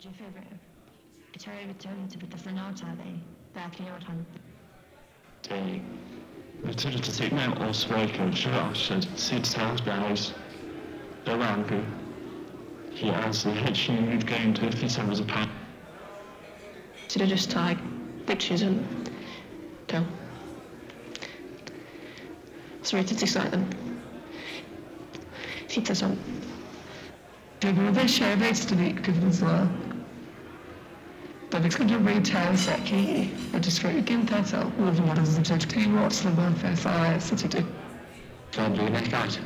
Do you feel Jag tror jag vet inte vilka förnöjda dig verkligen gjort han. Det betyder til set med års valgkørsel og sit sagsbærings Baranku. He has the hitch unit going to fit him as a pack. Should I just tie pictures and go? Sorry to excite them. Fit us on. People they share this to the as well. But it's going to retail secchi och det ska inte ta övervården som typ till Rotsland för fire så typ Probably like that.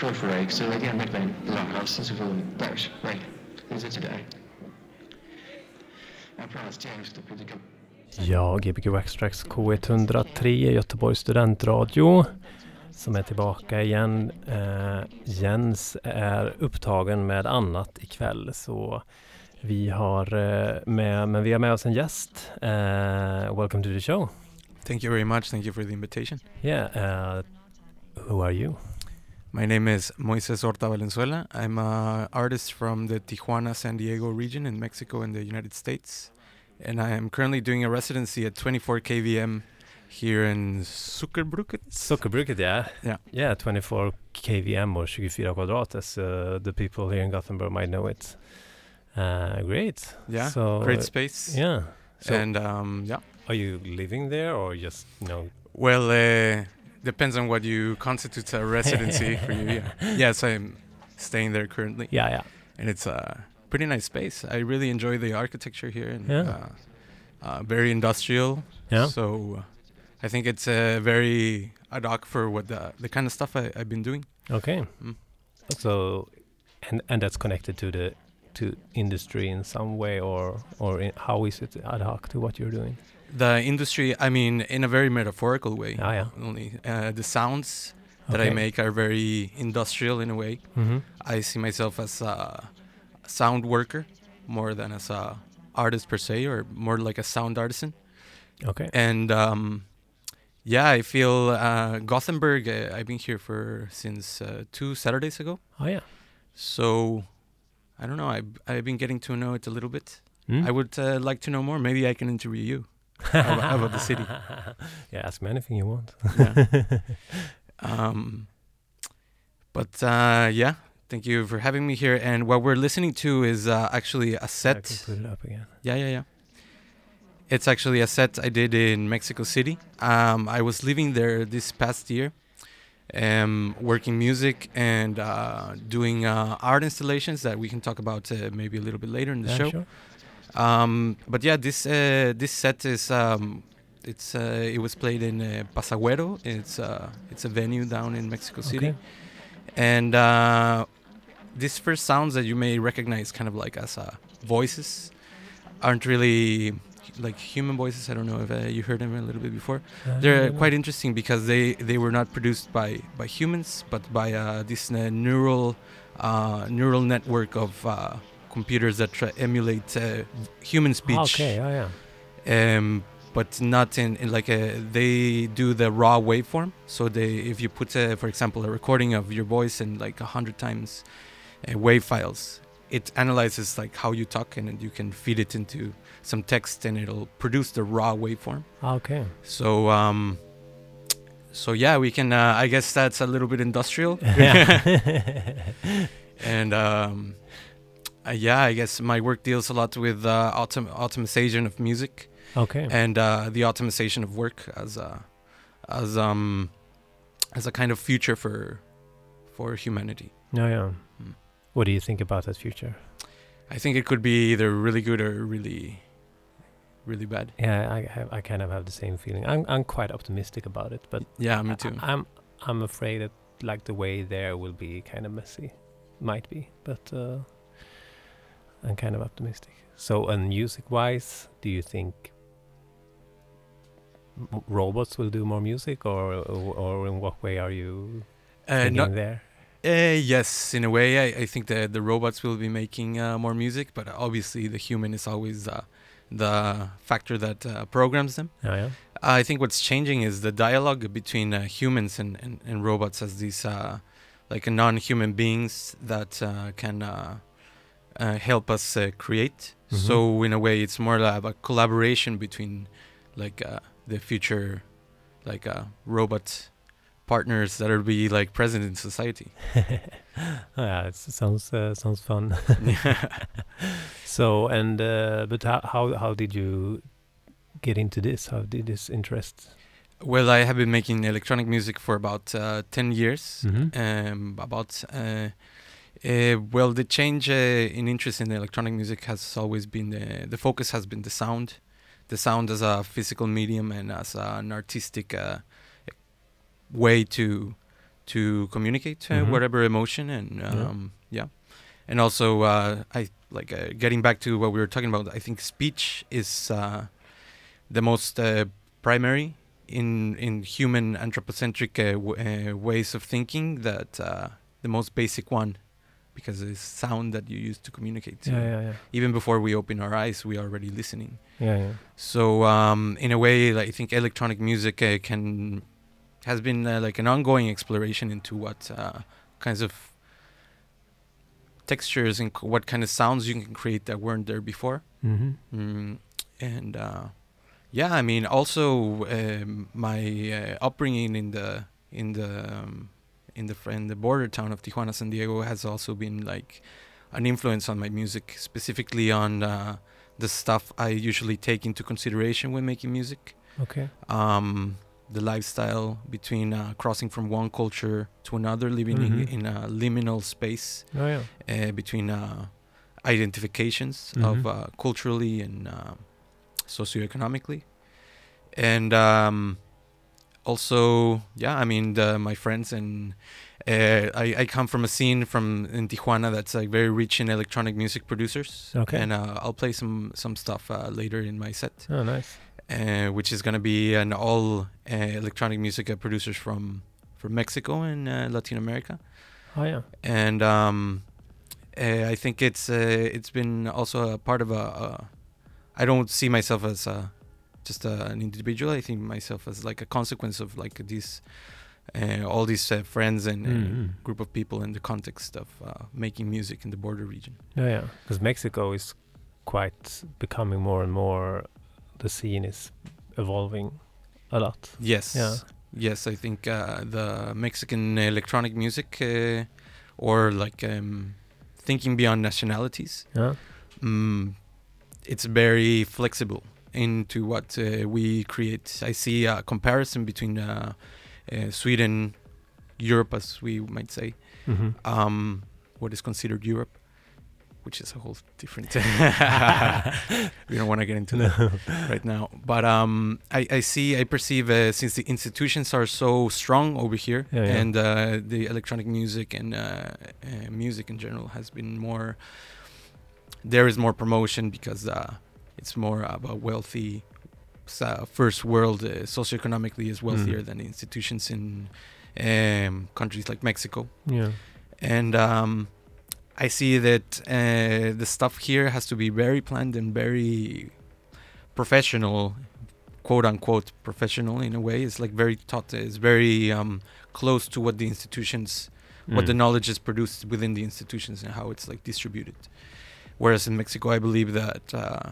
Go for it. So again, like my long house since we've there's right. Is it today? I promised James to put the Ja, Gbg Waxtrax K103 Göteborgs studentradio som är tillbaka igen. Eh, Jens är upptagen med annat ikväll så vi har eh, med, men vi har med oss en gäst. Uh, welcome to the show. Thank you very much. Thank you for the invitation. Yeah. Uh, who are you? My name is Moises Horta Valenzuela. I'm an artist from the Tijuana, San Diego region in Mexico and the United States. And I am currently doing a residency at 24 KVM here in Sockerbruket. Sockerbruket, yeah. Yeah. Yeah, 24 KVM or 24 kvadrat as uh, the people here in Gothenburg might know it. Uh, great. Yeah. So great space. Yeah. So and um, yeah. Are you living there or just you know? Well, uh, depends on what you constitute a residency for you. Yeah. Yes, I'm staying there currently. Yeah, yeah. And it's a pretty nice space. I really enjoy the architecture here and yeah. uh, uh, very industrial. Yeah. So uh, I think it's uh, very ad hoc for what the the kind of stuff I, have been doing. Okay. Mm. So, and and that's connected to the to industry in some way, or or in, how is it ad hoc to what you're doing? The industry, I mean, in a very metaphorical way. Ah, yeah. Only uh, the sounds that okay. I make are very industrial in a way. Mm-hmm. I see myself as a sound worker more than as a artist per se, or more like a sound artisan. Okay. And um, yeah, I feel uh, Gothenburg. Uh, I've been here for since uh, two Saturdays ago. Oh yeah. So I don't know. I've, I've been getting to know it a little bit. Mm? I would uh, like to know more. Maybe I can interview you about, about, the city. Yeah, ask me anything you want. yeah. Um, but uh, yeah, thank you for having me here. And what we're listening to is uh, actually a set. put it up again. Yeah, yeah, yeah. It's actually a set I did in Mexico City. Um, I was living there this past year um, working music and uh, doing uh, art installations that we can talk about uh, maybe a little bit later in the yeah, show. Sure. Um, but yeah, this uh, this set is um, it's uh, it was played in uh, Pasagüero. It's it's a venue down in Mexico City, okay. and these first sounds that you may recognize, kind of like as voices, aren't really like human voices. I don't know if uh, you heard them a little bit before. Uh, They're quite interesting because they, they were not produced by, by humans, but by uh, this uh, neural uh, neural network of uh, computers that try emulate uh, human speech. Okay, oh yeah. Um, but not in, in like a, they do the raw waveform. So they, if you put, for example, a recording of your voice in like a hundred times wave files, it analyzes like how you talk and you can feed it into some text and it'll produce the raw waveform. Okay. So um, so yeah, we can. Uh, I guess that's a little bit industrial. Yeah. And um, uh, yeah, I guess my work deals a lot with uh, autom- optimization of music. Okay. And uh, the optimization of work as a as um as a kind of future for for humanity. Yeah, yeah. What do you think about that future? I think it could be either really good or really really bad. Yeah, I have, I kind of have the same feeling. I'm I'm quite optimistic about it, but yeah, me too. I, am I'm, I'm afraid that like the way there will be kind of messy, might be, but uh, I'm kind of optimistic. So, and music wise, do you think robots will do more music, or or, or in what way are you uh, not, there? Uh, yes, in a way, I, I think that the robots will be making uh, more music, but obviously the human is always uh, the factor that uh, programs them. Oh, yeah. I think what's changing is the dialogue between uh, humans and, and, and, robots as these uh, like non-human beings that can uh, help us uh, create. Mhm. So in a way, it's more of a collaboration between like uh, the future like uh, robot partners that will be like present in society. yeah, it sounds uh, sounds fun. so and uh, but how, how how did you get into this? How did this interest? Well, I have been making electronic music for about uh, 10 years. Mhm. Um, about uh, uh, well, the change uh, in interest in electronic music has always been the the focus has been the sound, the sound as a physical medium and as an artistic uh, way to to communicate uh, Mhm. whatever emotion and Yeah. um, yeah, and also uh, I like uh, getting back to what we were talking about. I think speech is uh, the most uh, primary in in human anthropocentric uh, w- uh, ways of thinking that uh, the most basic one because it's sound that you use to communicate Yeah, yeah, yeah, even before we open our eyes we are already listening yeah, yeah. so um, in a way like, i think electronic music uh, can has been uh, like an ongoing exploration into what uh, kinds of textures and c- what kind of sounds you can create that weren't there before Mm-hmm. Mm, and uh, yeah, I mean, also um, my uh, upbringing in the in the um, in the in the border town of Tijuana, San Diego, has also been like an influence on my music, specifically on uh, the stuff I usually take into consideration when making music. Okay. Um, the lifestyle between uh, crossing from one culture to another, living Mhm. in, in a liminal space Oh yeah. uh, between uh, identifications Mhm. of uh, culturally and uh, socioeconomically, and um, also, yeah, I mean, the, my friends and uh, I, I come from a scene from in Tijuana that's like very rich in electronic music producers. Okay. and uh, I'll play some some stuff uh, later in my set, Oh nice. Uh, which is gonna be an all uh, electronic music uh, producers from from Mexico and uh, Latin America Oh yeah. and um, uh, I think it's uh, it's been also a part of a. a I don't see myself as a, just a, an individual. I think myself as like a consequence of like these uh, all these uh, friends and Mhm. group of people in the context of uh, making music in the border region. Yeah, yeah. Because Mexico is quite becoming more and more. The scene is evolving a lot. Yes. Yeah. Yes, I think uh, the Mexican electronic music, uh, or like um, thinking beyond nationalities, Yeah. mm, it's very flexible into what uh, we create. I see a comparison between uh, uh, Sweden, Europe, as we might say, Mm-hmm. um, what is considered Europe, which is a whole different. Thing. We don't want to get into that right now, but um, I, I see, I perceive uh, since the institutions are so strong over here, Yeah, yeah. and uh, the electronic music and uh, uh, music in general has been more. There is more promotion because uh, it's more about wealthy, uh, first world uh, socioeconomically is wealthier Mm. than the institutions in um, countries like Mexico Yeah. and um, I see that uh, the stuff here has to be very planned and very professional, quote unquote professional in a way. It's like very taught. It's very um, close to what the institutions, what the Mm. knowledge is produced within the institutions and how it's like distributed. Whereas in Mexico, I believe that uh,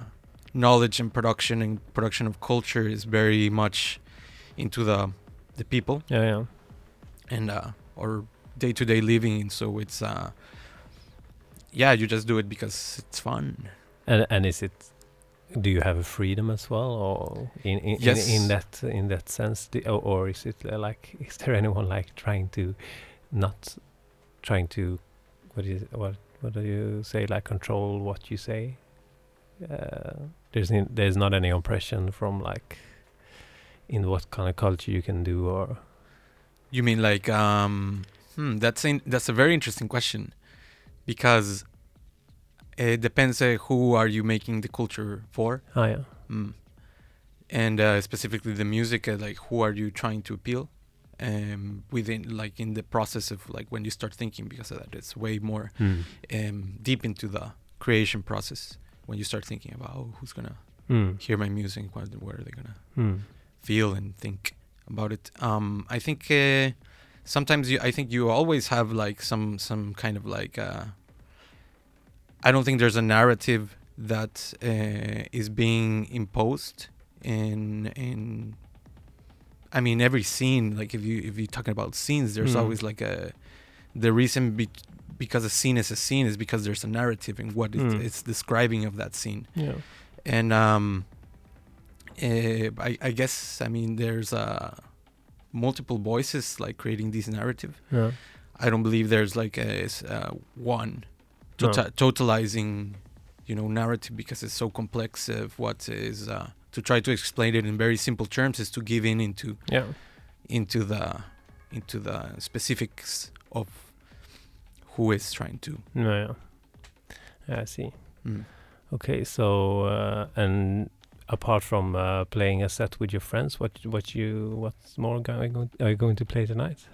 knowledge and production and production of culture is very much into the the people Yeah, yeah. and uh, or day to day living. And so it's uh, yeah, you just do it because it's fun. And and is it? Do you have a freedom as well, or in in, Yes. in, in that in that sense, or, or is it uh, like? Is there anyone like trying to, not, trying to, what is what what do you say? Like control what you say. Uh, there's in, there's not any oppression from like, in what kind of culture you can do or. You mean like um, hmm, that's in, that's a very interesting question because it depends uh, who are you making the culture for. Ah yeah. Mm. And uh, specifically the music, uh, like who are you trying to appeal? Um, within like in the process of like when you start thinking because of that, it's way more Mm. um, deep into the creation process when you start thinking about oh, who's gonna Mm. hear my music, what, what are they gonna Mm. feel and think about it. Um, I think uh, sometimes you, I think you always have like some some kind of like uh, I don't think there's a narrative that uh, is being imposed in in. I mean, every scene. Like if you if you're talking about scenes, there's Mm. always like a. The reason be, because a scene is a scene is because there's a narrative in what Mm. it's describing of that scene, Yeah. and um. Uh, I I guess I mean there's uh, multiple voices like creating this narrative. Yeah. I don't believe there's like a, uh, one. Tota- totalizing, you know, narrative because it's so complex. Of what is uh, to try to explain it in very simple terms is to give in into Yeah. into the into the specifics of who is trying to. No, yeah. Yeah, I see. Mm. Okay, so uh, and apart from uh, playing a set with your friends, what what you what's more going are you going to play tonight?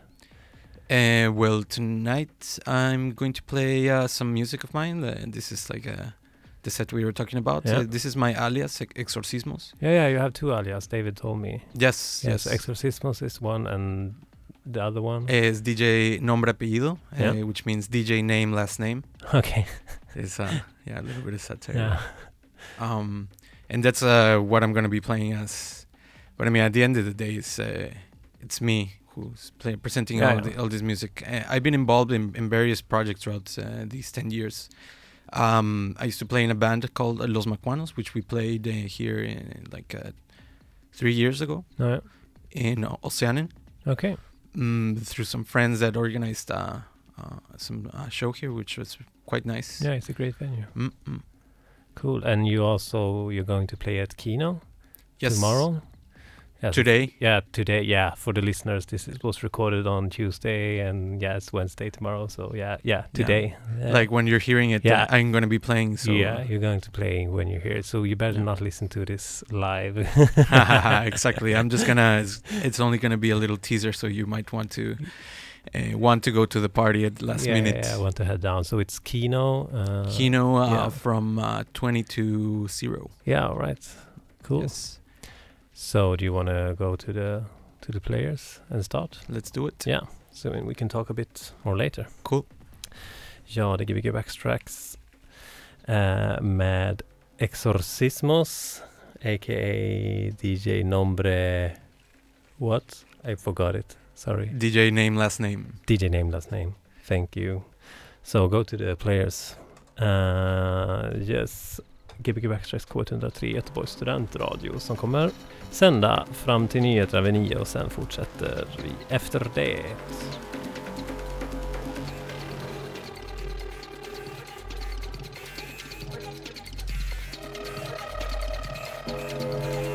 Uh, well, tonight I'm going to play uh, some music of mine. Uh, this is like uh, the set we were talking about. Yeah. Uh, this is my alias, Ex- Hexorcismos. Yeah, yeah, you have two alias. David told me. Yes, Yes, yes. Hexorcismos is one, and the other one. is DJ nombre apellido, Yeah. uh, which means DJ name last name. okay. It's uh, yeah, a little bit of satire. Yeah. Um, and that's uh, what I'm gonna be playing as. But I mean, at the end of the day, it's uh, it's me who's play, presenting Yeah, all, the, all this music. Uh, I've been involved in, in various projects throughout uh, these ten years. Um, I used to play in a band called uh, Los Macuanos, which we played uh, here in, like uh, three years ago No, yeah. in uh, Oceanen. Okay. mm, through some friends that organized uh, uh, some uh, show here, which was quite nice. Yeah, it's a great venue. Mm, mm. Cool. And you also you're going to play at Kino Yes. tomorrow. Yes. Today. Yeah, today. Yeah, for the listeners, this is, was recorded on Tuesday, and yeah, it's Wednesday tomorrow. So yeah, yeah, today. Yeah. Like when you're hearing it, Yeah. uh, I'm going to be playing. So yeah, you're going to play when you hear it. So you better Yeah. not listen to this live. exactly. I'm just gonna. It's, it's only gonna be a little teaser, so you might want to uh, want to go to the party at last yeah, minute. yeah, I want to head down. So it's Kino. Uh, Kino uh, yeah. from uh, 20 to zero. Yeah. All right. Cool. Yes. So do you want to go to the to the players and start? Let's do it. Yeah. So we can talk a bit more later. Cool. Ja, det Gbg Wax Trax eh, med Hexorcismos, a.k.a. DJ Nombre... What? I forgot it. Sorry. DJ name, last name. DJ name, last name. Thank you. So go to the players. Uh, yes. Gbg Backstracks K103 Göteborgs studentradio som kommer sända fram till nyheterna vid nio och sen fortsätter vi efter det. Thank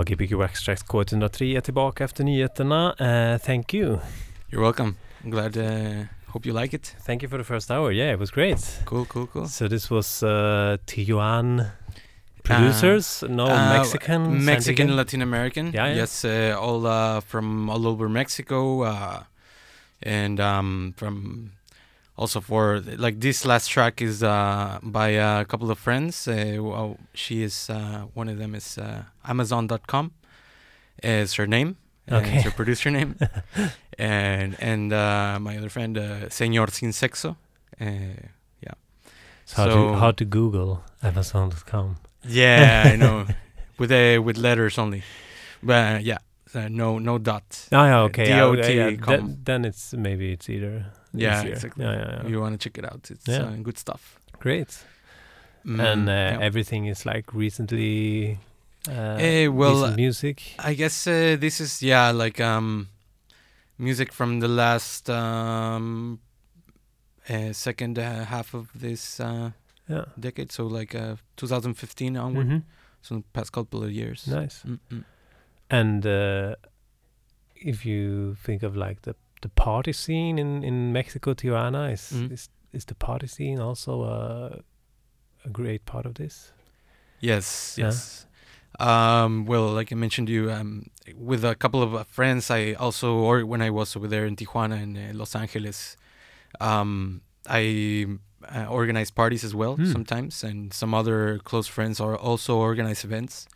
Ja, Gbg Wax Trax K103 är tillbaka efter nyheterna. Eh, thank you. You're welcome. I'm glad. Uh, hope you like it. Thank you for the first hour. Yeah, it was great. Cool, cool, cool. So this was uh, Tijuan producers, no Uh, Mexican, Mexican, Diego? Latin American. Yeah, yeah. Yes, uh, all uh, from all over Mexico, uh, and um, from also for like this last track is uh, by a couple of friends. Uh, well, she is uh, one of them is uh, Amazon.com is her name. Okay. it's her producer name, and and uh, my other friend, uh, Señor Sin Sexo. Uh, So how, to, how to Google Amazon.com. yeah, I know, with a with letters only, but yeah, no no dot. Ah, yeah, okay. Yeah. com. Then, then it's maybe it's either. Yeah, easier. exactly. Yeah, yeah, yeah. You want to check it out? It's Yeah. uh, good stuff. Great. Mm, and uh, yeah. everything is like recently. Uh, Eh, well, music. I guess uh, this is yeah like um music from the last um uh, second uh, half of this uh, Yeah. decade, so like uh, 2015 onward, Mhm. so the past couple of years. Nice. Mm-mm. And uh, if you think of like the the party scene in in Mexico, Tijuana is Mhm. is is the party scene also a a great part of this? Yes, Yeah. yes. Um, well, like I mentioned to you, um, with a couple of uh, friends, I also, or when I was over there in Tijuana and uh, Los Angeles, um, I uh, organize parties as well Hmm. sometimes, and some other close friends are also organize events.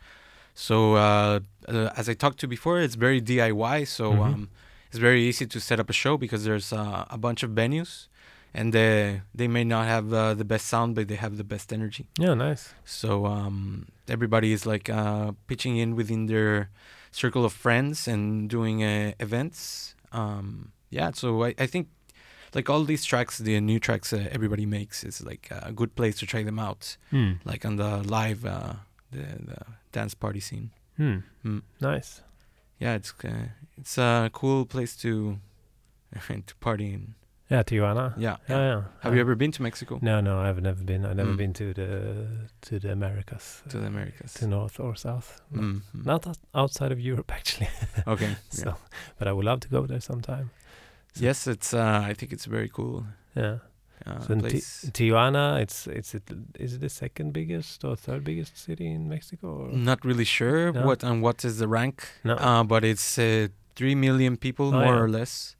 So, uh, uh, as I talked to before, it's very DIY. So Mhm. um, it's very easy to set up a show because there's uh, a bunch of venues, and uh, they may not have uh, the best sound, but they have the best energy. Yeah, nice. So um, everybody is like uh, pitching in within their circle of friends and doing uh, events. Um, yeah, so I, I think like all these tracks, the new tracks uh, everybody makes is like a good place to try them out, Hmm. like on the live uh, the, the dance party scene. Mm. Nice. Yeah, it's uh, it's a cool place to to party in. Yeah, Tijuana. Yeah. Yeah, yeah. Have you ever been to Mexico? No, no, I've never been. I've never Mm. been to the to the Americas, To the Americas. to North or South. Mm, mm. Not out- outside of Europe, actually. Okay. so, yeah. but I would love to go there sometime. Yes, it's. Uh, I think it's very cool Yeah. Uh, So place. Tijuana, it's it's it, is it the second biggest or third biggest city in Mexico? Or? Not really sure No? what and what is the rank, No. uh, but it's uh, three million people Oh, more yeah. or less,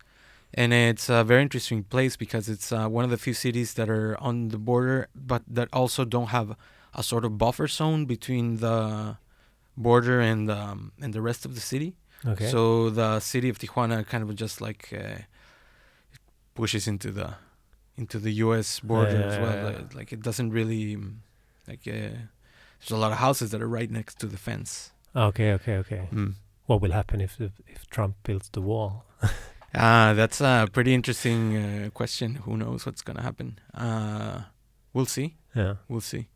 and it's a very interesting place because it's uh, one of the few cities that are on the border, but that also don't have a sort of buffer zone between the border and um, and the rest of the city. Okay. So the city of Tijuana kind of just like uh, pushes into the into the U.S. border as well. yeah, yeah. Uh, Like it doesn't really like uh, there's a lot of houses that are right next to the fence. okay, okay, okay. Mm. What will happen if if Trump builds the wall? Uh, that's a pretty interesting uh, question. Who knows what's gonna happen? Uh, we'll see. Yeah. We'll see.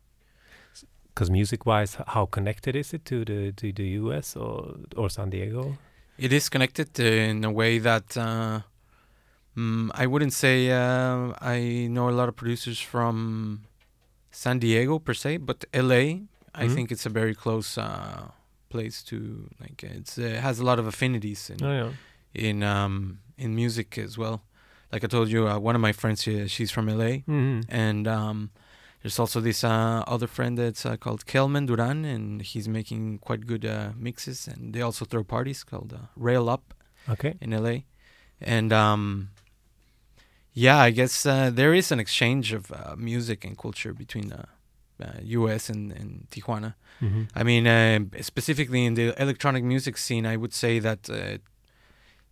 Because music-wise, how connected is it to the to the U.S. or or San Diego? It is connected uh, in a way that uh, mm, I wouldn't say uh, I know a lot of producers from San Diego per se, but LA. I Mhm. think it's a very close uh, place to like. It's uh, it has a lot of affinities in Oh yeah. in um, in music as well. Like I told you, uh, one of my friends, she, she's from LA, hmm and um, there's also this uh, other friend that's uh, called Kelman Duran, and he's making quite good uh, mixes. And they also throw parties called uh, Rail Up Okay. in LA, and um, yeah, I guess uh, there is an exchange of uh, music and culture between the uh, U.S. and, and Tijuana. hmm I mean, uh, specifically in the electronic music scene, I would say that uh,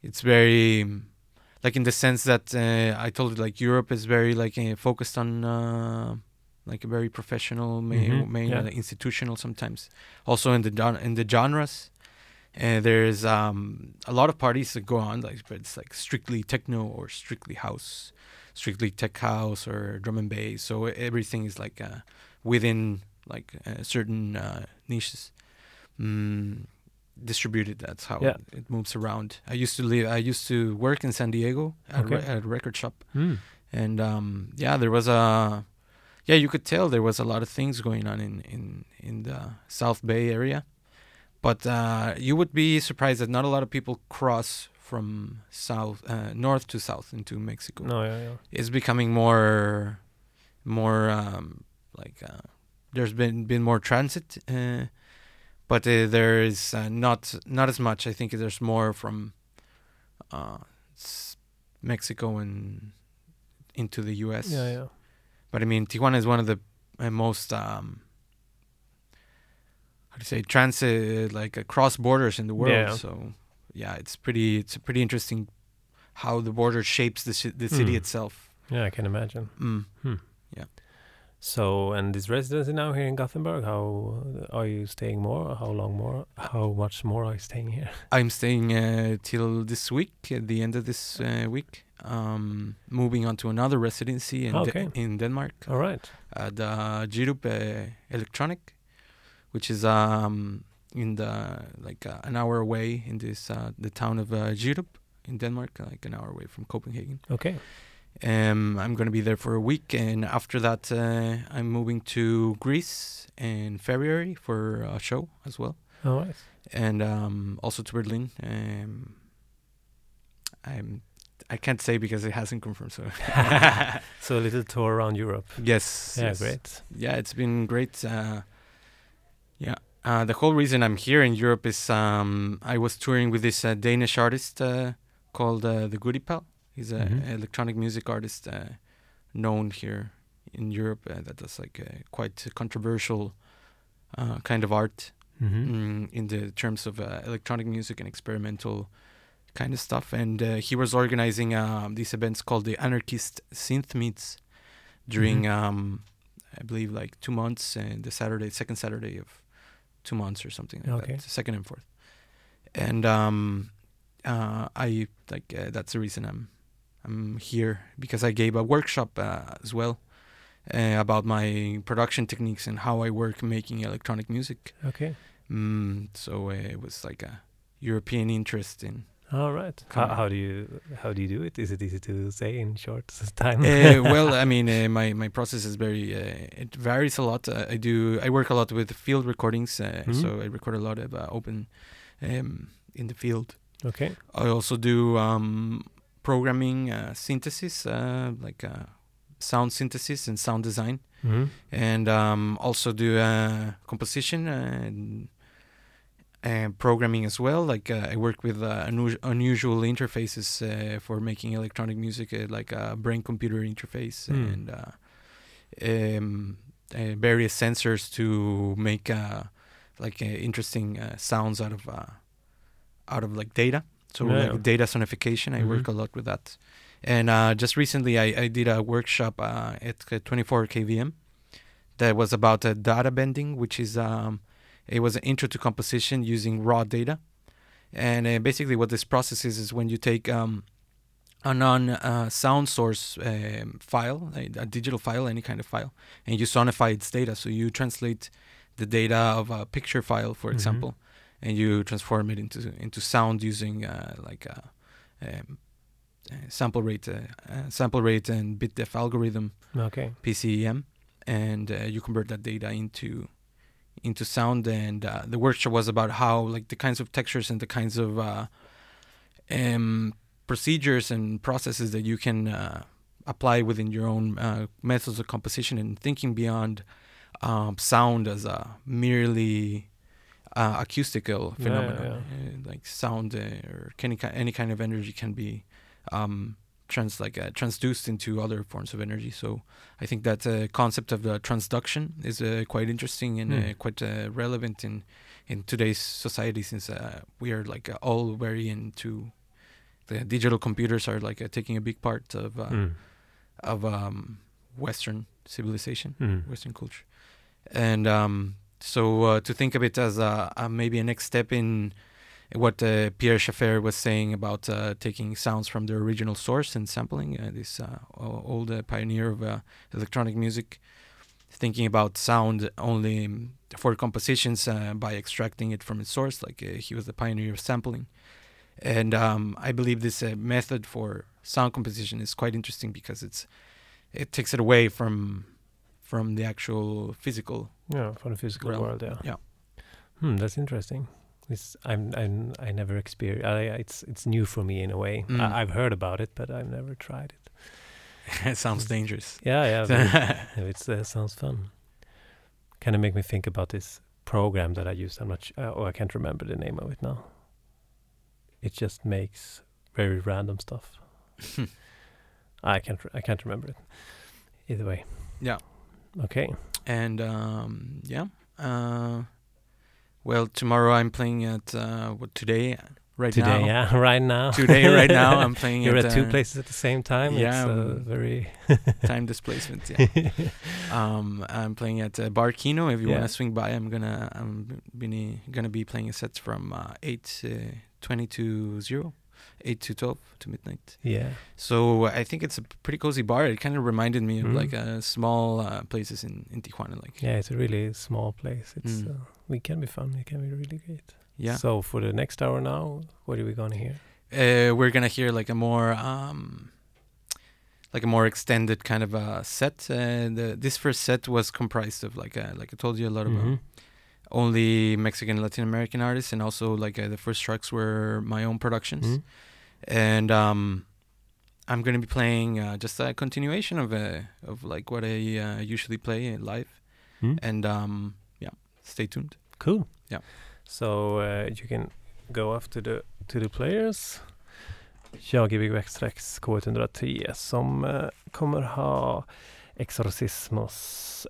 it's very like in the sense that uh, I told you, like Europe is very like uh, focused on uh, like a very professional, may, Mhm, may yeah. uh, institutional sometimes. Also in the in the genres, uh, there's um, a lot of parties that go on, like but it's like strictly techno or strictly house, strictly tech house or drum and bass. So everything is like uh, within like uh, certain uh, niches. Mm, distributed that's how Yeah. it, moves around i used to live i used to work in san diego at, a, re- at a record shop Mm. and um, yeah, there was a yeah, you could tell there was a lot of things going on in in in the South Bay area, but uh, you would be surprised that not a lot of people cross from south uh, north to south into Mexico. No, yeah, yeah. It's becoming more more um, like uh, there's been been more transit, uh, but uh, there is uh, not not as much. I think there's more from uh, Mexico and into the U.S. Yeah, yeah. But I mean, Tijuana is one of the most um, how say transit like across borders in the world. Yeah. So yeah, it's pretty it's pretty interesting how the border shapes the ci- the city Mm. itself. Yeah, I can imagine. Mm. So, and this residency now here in Gothenburg, how are you staying more? How long more? How much more are you staying here? I'm staying uh, till this week, at the end of this uh, week. Um, moving on to another residency in, De- in Denmark. All right. at the Jirup uh, Electronic, which is um, in the like uh, an hour away in this uh, the town of uh, Jirup in Denmark, like an hour away from Copenhagen. Okay. Um, I'm gonna be there for a week, and after that, uh, I'm moving to Greece in February for a show as well, All right. and um, also to Berlin. Um, I'm I can't say because it hasn't confirmed. So So a little tour around Europe. yes, Yeah, yes. great. yeah, it's been great. Uh, yeah, uh, the whole reason I'm here in Europe is um, I was touring with this uh, Danish artist uh, called uh, the Goodiepal. He's an Mhm. electronic music artist uh, known here in Europe uh, that does like quite controversial uh, kind of art Mm-hmm. mm, in the terms of uh, electronic music and experimental kind of stuff. And uh, he was organizing um, these events called the Anarchist Synth Meets during, Mhm. um, I believe, like two months and the Saturday, second Saturday of two months or something like Okay. that, second and fourth. And um, uh, I like uh, that's the reason I'm I'm here because I gave a workshop uh, as well. Uh, about my production techniques and how I work making electronic music. Okay. Mm, so uh, it was like a European interest in. All right. How, how do you how do you do it? Is it easy to say in short time? uh, well, I mean, uh, my my process is very. Uh, it varies a lot. Uh, I do. I work a lot with field recordings, uh, Mhm. so I record a lot of uh, open um, in the field. okay. I also do um, programming, uh, synthesis, uh, like uh, sound synthesis and sound design. hmm and um, also do uh, composition and, and programming as well. Like uh, I work with uh, unu- unusual interfaces uh, for making electronic music, uh, like a brain-computer interface Hmm. and uh, um, uh, various sensors to make uh, like uh, interesting uh, sounds out of uh, out of like data. So Yeah, like data sonification, I work Mhm. a lot with that. And uh, just recently, I, I did a workshop uh, at uh, 24 KVM that was about uh, data bending, which is um, it was an intro to composition using raw data. And uh, basically, what this process is is when you take um, a non uh, sound source um, file, a, a digital file, any kind of file, and you sonify its data. So you translate the data of a picture file, for Mhm. example, and you transform it into into sound using uh, like a, um, uh, sample rate, uh, uh, sample rate and bit depth algorithm. Okay. PCM, and uh, you convert that data into into sound. And uh, the workshop was about how like the kinds of textures and the kinds of uh, um, procedures and processes that you can uh, apply within your own uh, methods of composition and thinking beyond um, sound as a merely uh, acoustical Yeah, phenomenon. yeah. Uh, like sound or any, any kind of energy can be um, trans like uh, transduced into other forms of energy. So I think that uh, concept of the transduction is uh, quite interesting and uh, Hmm. quite uh, relevant in in today's society since uh, we are like uh, all very into the digital computers are like uh, taking a big part of uh, Mm. of um, Western civilization, Mm. Western culture, and um, so uh, to think of it as maybe a next step in what uh, Pierre Schaeffer was saying about uh, taking sounds from their original source and sampling. Uh, this uh, old uh, pioneer of uh, electronic music, thinking about sound only um, for compositions uh, by extracting it from its source. Like uh, he was the pioneer of sampling, and um, I believe this uh, method for sound composition is quite interesting because it's it takes it away from from the actual physical. Yeah, from the physical realm. world. Yeah. Yeah. Hmm, that's interesting. It's I'm I'm I never experienced. I, it's it's new for me in a way. Mm. I, I've heard about it, but I've never tried it. it sounds dangerous. Yeah, yeah. it uh, sounds fun. Kind of make me think about this program that I used. I'm not. Sh- uh, oh, I can't remember the name of it now. It just makes very random stuff. I can't. I can't remember it. Either way. Yeah. Okay. and um, yeah. Uh, well, tomorrow I'm playing at uh, what today, right Today, now. yeah, right now. Today, right now, I'm playing You're at, at two uh, places at the same time. yeah, it's um, very. time displacement. Yeah. um, I'm playing at uh, Bar Kino. If you Yeah. want to swing by, I'm gonna I'm gonna be playing a set from uh, eight uh, twenty to zero, eight to twelve to midnight. yeah. So I think it's a pretty cozy bar. It kind of reminded me of Mm. like uh, small uh, places in in Tijuana, like Yeah, it's a really small place. It's Mm. uh, it can be fun. It can be really great. yeah. So for the next hour now, what are we gonna hear? uh, we're gonna hear like a more um, like a more extended kind of a set. Uh, the this first set was comprised of like uh, like I told you a lot about Mhm. Only Mexican Latin American artists, and also like uh, the first tracks were my own productions. Mhm. And um, I'm gonna be playing uh, just a continuation of uh, of like what I uh, usually play live. Mm. And um, yeah, stay tuned. Cool. Yeah. So uh, you can go off to the to the players. Jag är Backstrex K103 som eh, kommer ha Hexorcismos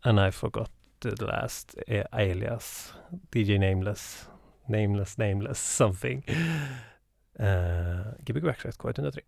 And I forgot the last eh, alias DJ Nameless Nameless Nameless something. Eh, uh, Gbg Backstrex K103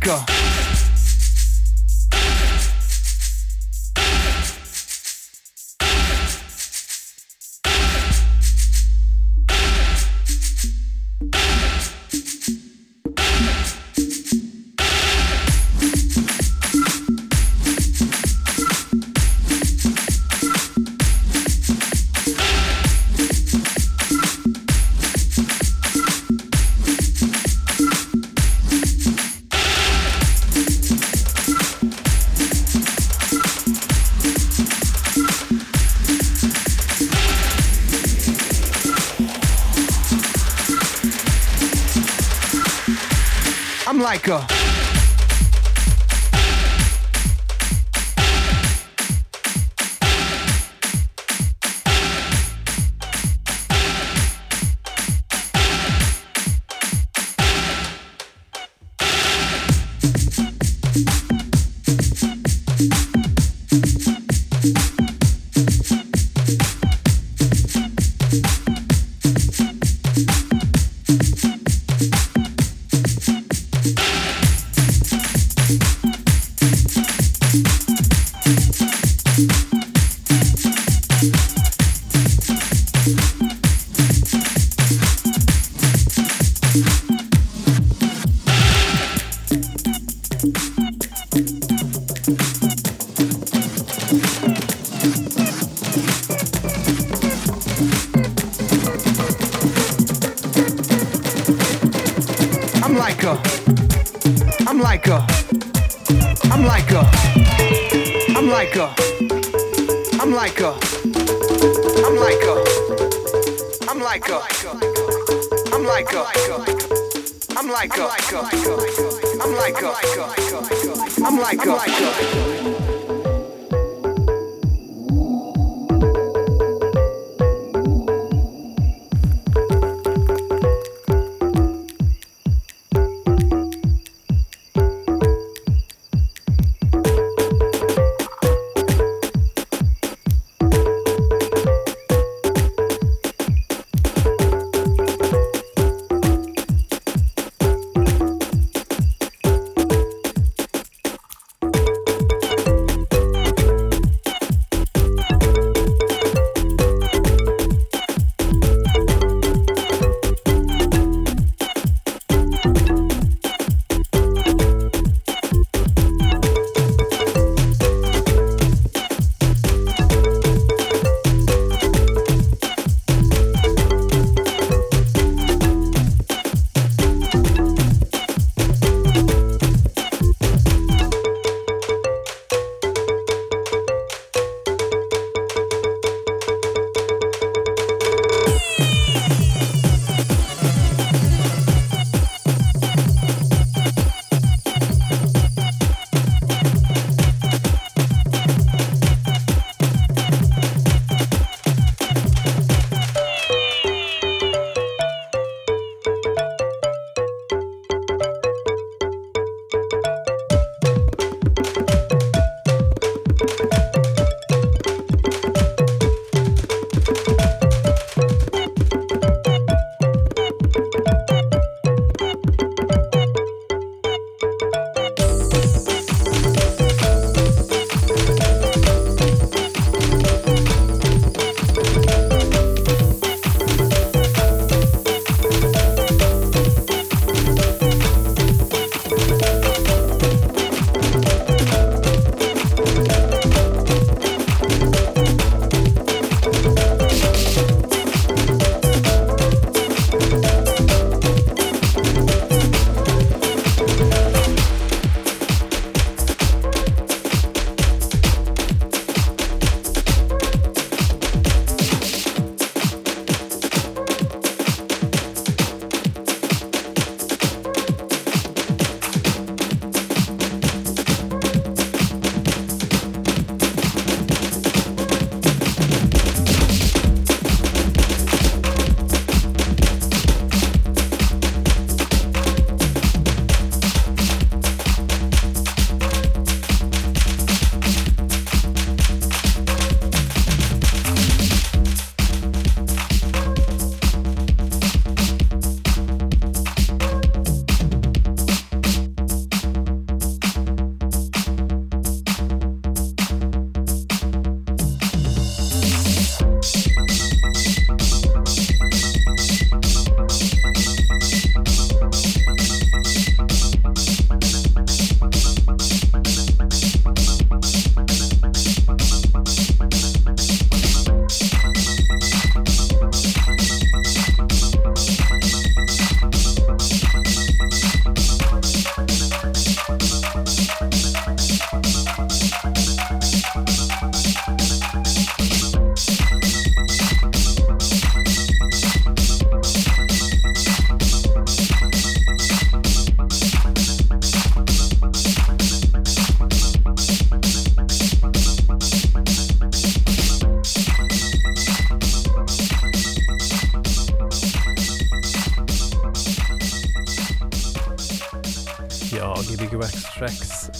Like a. go.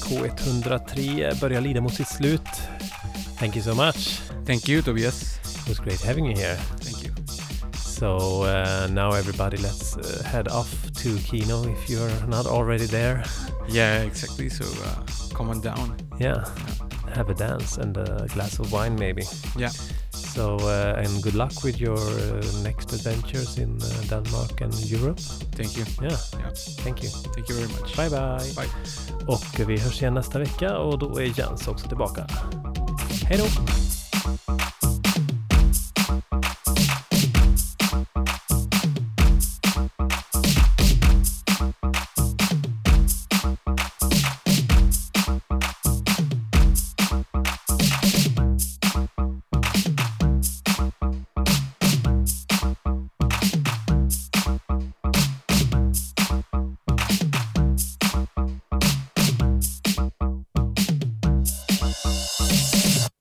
K103 börjar lida mot sitt slut. Thank you so much. Thank you, Tobias. It was great having you here. Thank you. So uh, now everybody let's uh, head off to Kino if you're not already there. Yeah, exactly. So uh, come on down. Yeah, have a dance and a glass of wine maybe. Yeah. So uh, and good luck with your uh, next adventures in uh, Denmark and Europe. Thank you. Yeah, Yeah. thank you. Thank you very much. Bye bye. Bye. Och vi hörs igen nästa vecka och då är Jens också tillbaka. Hej då!